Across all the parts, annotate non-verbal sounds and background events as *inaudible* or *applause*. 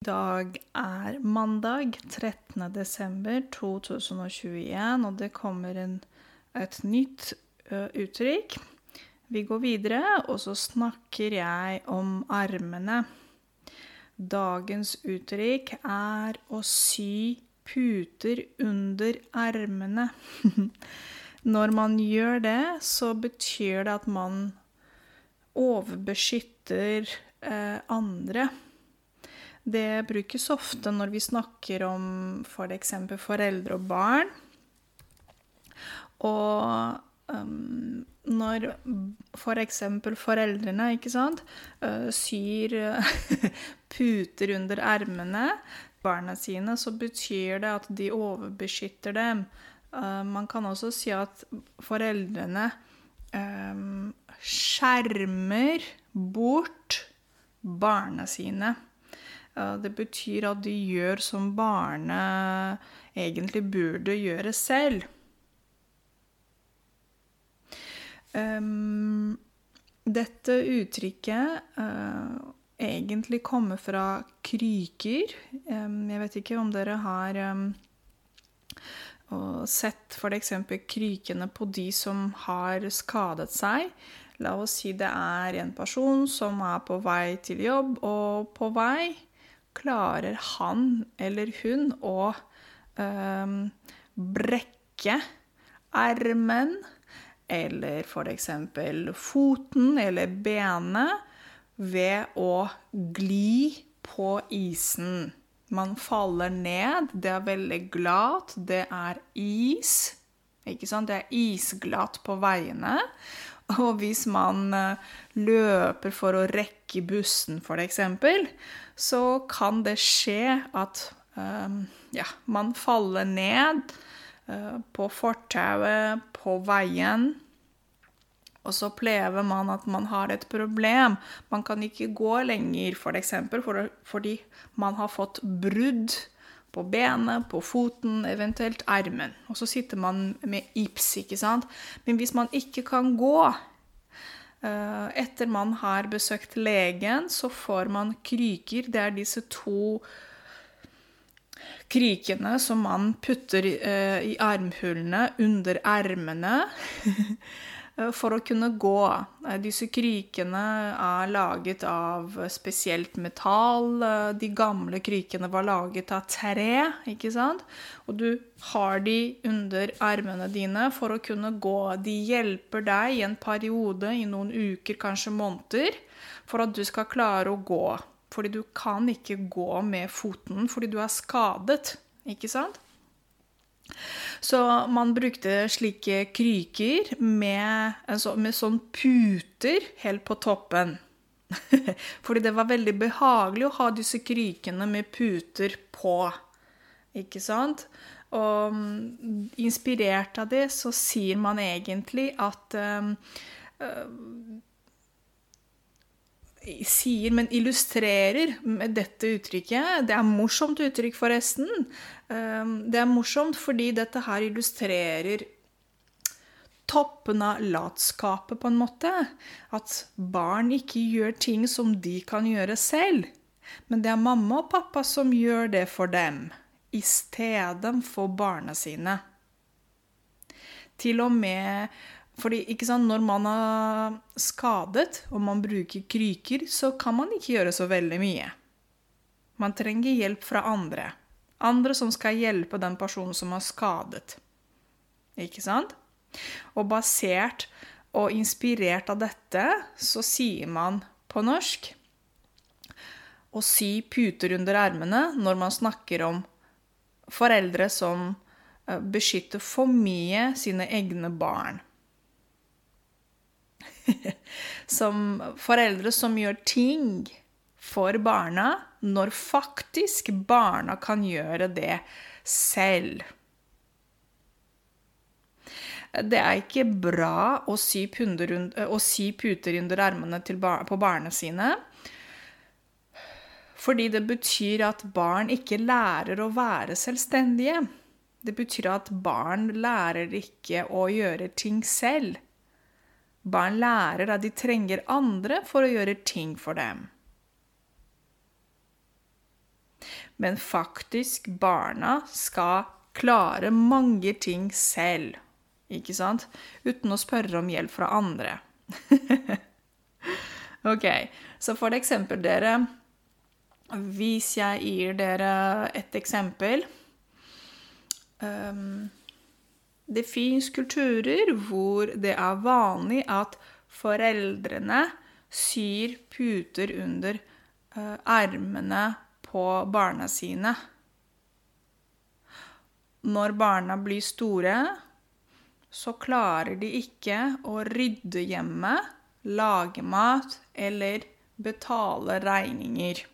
I dag er mandag 13. desember 2021, og det kommer en, et nytt ø, uttrykk. Vi går videre, og så snakker jeg om armene. Dagens uttrykk er å sy puter under armene. *laughs* Når man gjør det, så betyr det at man overbeskytter eh, andre. Det brukes ofte når vi snakker om f.eks. For foreldre og barn. Og um, når f.eks. For foreldrene ikke sant, uh, syr *laughs* puter under ermene barna sine, så betyr det at de overbeskytter dem. Uh, man kan også si at foreldrene um, skjermer bort barna sine. Det betyr at de gjør som barnet egentlig burde gjøre selv. Um, dette uttrykket uh, egentlig kommer fra kryker. Um, jeg vet ikke om dere har um, sett f.eks. krykene på de som har skadet seg. La oss si det er en person som er på vei til jobb, og på vei klarer han eller hun å um, brekke ermen eller f.eks. foten eller benet ved å gli på isen. Man faller ned, det er veldig glatt, det er is. Ikke sant? Det er isglatt på veiene. Og hvis man eh, løper for å rekke bussen, f.eks., så kan det skje at um, ja, man faller ned uh, på fortauet, på veien. Og så opplever man at man har et problem. Man kan ikke gå lenger, f.eks. For for, fordi man har fått brudd på benet, på foten, eventuelt armen. Og så sitter man med ips, ikke sant. Men hvis man ikke kan gå eh, etter man har besøkt legen, så får man kryker. Det er disse to krykene som man putter eh, i armhulene under ermene. *laughs* Eh, for å kunne gå. Eh, disse krykene er laget av spesielt metall. Eh, de gamle krykene var laget av tre, ikke sant? Og du har de under armene dine for å kunne gå. De hjelper deg i en periode, i noen uker, kanskje måneder, for at du skal klare å gå. Fordi du kan ikke gå med foten fordi du er skadet, ikke sant? Så man brukte slike kryker med, altså med sånn puter helt på toppen. *laughs* Fordi det var veldig behagelig å ha disse krykene med puter på. Ikke sant? Og mm, inspirert av det så sier man egentlig at um, sier, men illustrerer med dette uttrykket. Det er morsomt uttrykk, forresten. Ehm, det er morsomt fordi dette her illustrerer toppen av latskapet, på en måte. At barn ikke gjør ting som de kan gjøre selv. Men det er mamma og pappa som gjør det for dem, i stedet for barna sine. Til og med fordi sant, når man er skadet og man bruker kryker, så kan man ikke gjøre så veldig mye. Man trenger hjelp fra andre. Andre som skal hjelpe den personen som er skadet. Ikke sant? Og basert og inspirert av dette, så sier man på norsk å sy puter under ermene når man snakker om foreldre som eh, beskytter for mye sine egne barn. *laughs* som foreldre som gjør ting for barna, når faktisk barna kan gjøre det selv. Det er ikke bra å sy, å sy puter under armene bar på barna sine. Fordi det betyr at barn ikke lærer å være selvstendige. Det betyr at barn lærer ikke å gjøre ting selv. Barn lærer at de trenger andre for å gjøre ting for dem. Men faktisk, barna skal klare mange ting selv. Ikke sant? Uten å spørre om hjelp fra andre. *laughs* ok, så for eksempel dere Hvis jeg gir dere et eksempel um, Det fins kulturer hvor det er vanlig at foreldrene syr puter under uh, armene på barna sine. Når barna blir store, så klarer de ikke å rydde hjemme, lage mat eller betale regninger.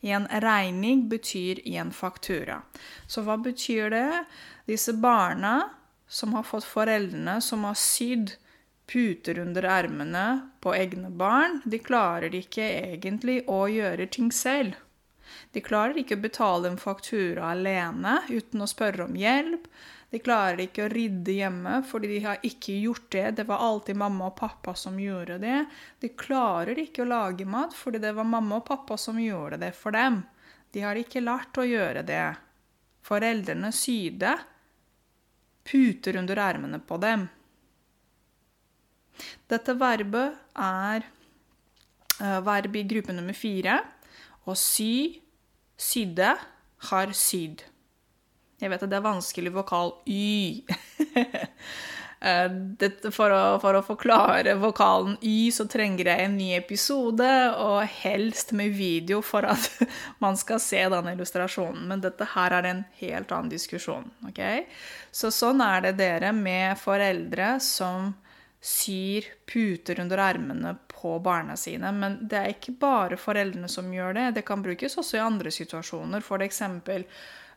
En regning betyr en faktura. Så hva betyr det? Disse barna som har fått foreldrene som har sydd puter under ermene på egne barn, de klarer ikke egentlig å gjøre ting selv. De klarer ikke å betale en faktura alene uten å spørre om hjelp. De klarer ikke å rydde hjemme fordi de har ikke gjort det. Det var alltid mamma og pappa som gjorde det. De klarer ikke å lage mat fordi det var mamma og pappa som gjorde det for dem. De har ikke lært å gjøre det. Foreldrene sydde puter under ermene på dem. Dette verbet er uh, verb i gruppe nummer fire. Å sy, sydde, har sydd. Jeg vet at det er vanskelig vokal y. *laughs* Eh, for, å, for, å, forklare vokalen y, så trenger jeg en ny episode, og helst med video for at *laughs* man skal se denne illustrasjonen. Men dette her er en helt annen diskusjon. Okay? Så sånn er det dere med foreldre som syr puter under armene på barna sine. Men det er ikke bare foreldrene som gjør det. Det kan brukes også i andre situasjoner. Eksempel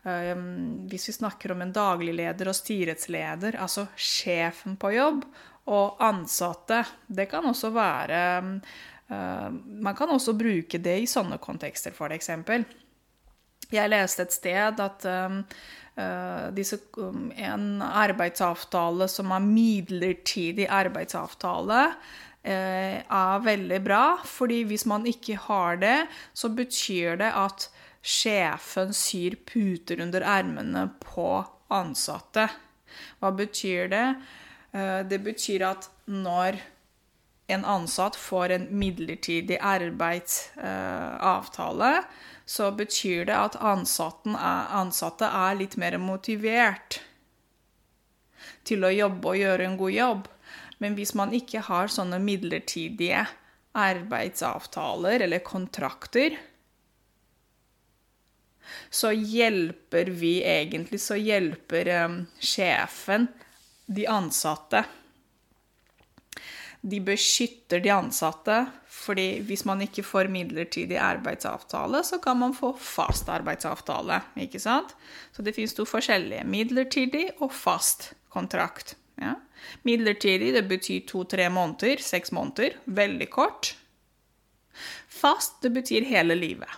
um, hvis vi snakker om en daglig leder og styrets leder, altså sjefen på jobb, og ansatte. Det kan også være uh, Man kan også bruke det i sånne kontekster, for eksempel. Jeg leste et sted at um, uh, disse, um, en arbeidsavtale som er midlertidig arbeidsavtale, er veldig bra. fordi hvis man ikke har det, så betyr det at sjefen syr puter under ermene på ansatte. Hva betyr det? Uh, det betyr at når en ansatt får en midlertidig arbeidsavtale, så betyr det at ansatte er litt mer motivert til å jobbe og gjøre en god jobb. Men hvis man ikke har sånne midlertidige arbeidsavtaler eller kontrakter, så hjelper vi egentlig Så hjelper um, sjefen de ansatte de beskytter de ansatte. fordi hvis man ikke får midlertidig arbeidsavtale, så kan man få fast arbeidsavtale. ikke sant? Så det fins to forskjellige. Midlertidig og fast kontrakt. Ja. Midlertidig det betyr to-tre måneder, seks måneder. Veldig kort. Fast det betyr hele livet.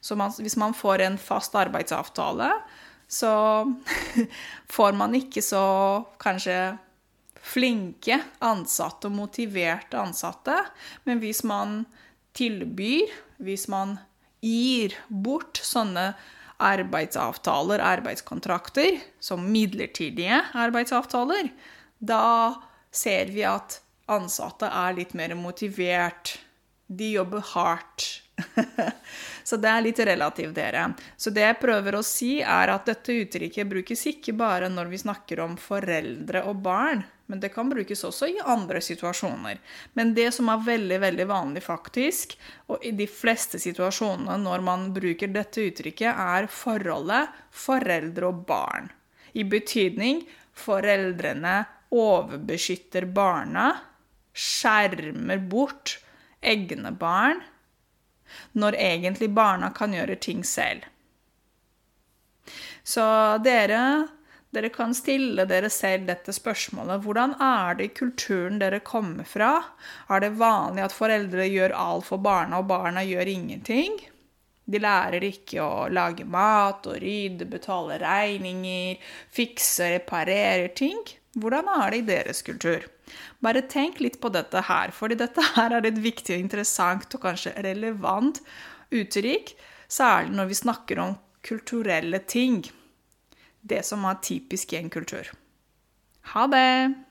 Så man, hvis man får en fast arbeidsavtale, så *laughs* får man ikke så kanskje flinke ansatte og motiverte ansatte. Men hvis man tilbyr, hvis man gir bort sånne arbeidsavtaler, arbeidskontrakter, som midlertidige arbeidsavtaler, da ser vi at ansatte er litt mer motivert. De jobber hardt. *laughs* Så det er litt relativt, dere. Så det jeg prøver å si, er at dette uttrykket brukes ikke bare når vi snakker om foreldre og barn, men det kan brukes også i andre situasjoner. Men det som er veldig, veldig vanlig, faktisk, og i de fleste situasjonene når man bruker dette uttrykket, er forholdet foreldre og barn. I betydning foreldrene overbeskytter barna, skjermer bort egne barn når egentlig barna kan gjøre ting selv. Så dere, dere kan stille dere selv dette spørsmålet. Hvordan er det i kulturen dere kommer fra? Er det vanlig at foreldre gjør alt for barna, og barna gjør ingenting? De lærer ikke å lage mat og rydde, betale regninger, fikse, reparere ting. Hvordan er det i deres kultur? Bare tenk litt på dette her, fordi dette her er et viktig og interessant og kanskje relevant uttrykk, særlig når vi snakker om kulturelle ting. Det som er typisk i en kultur. Ha det!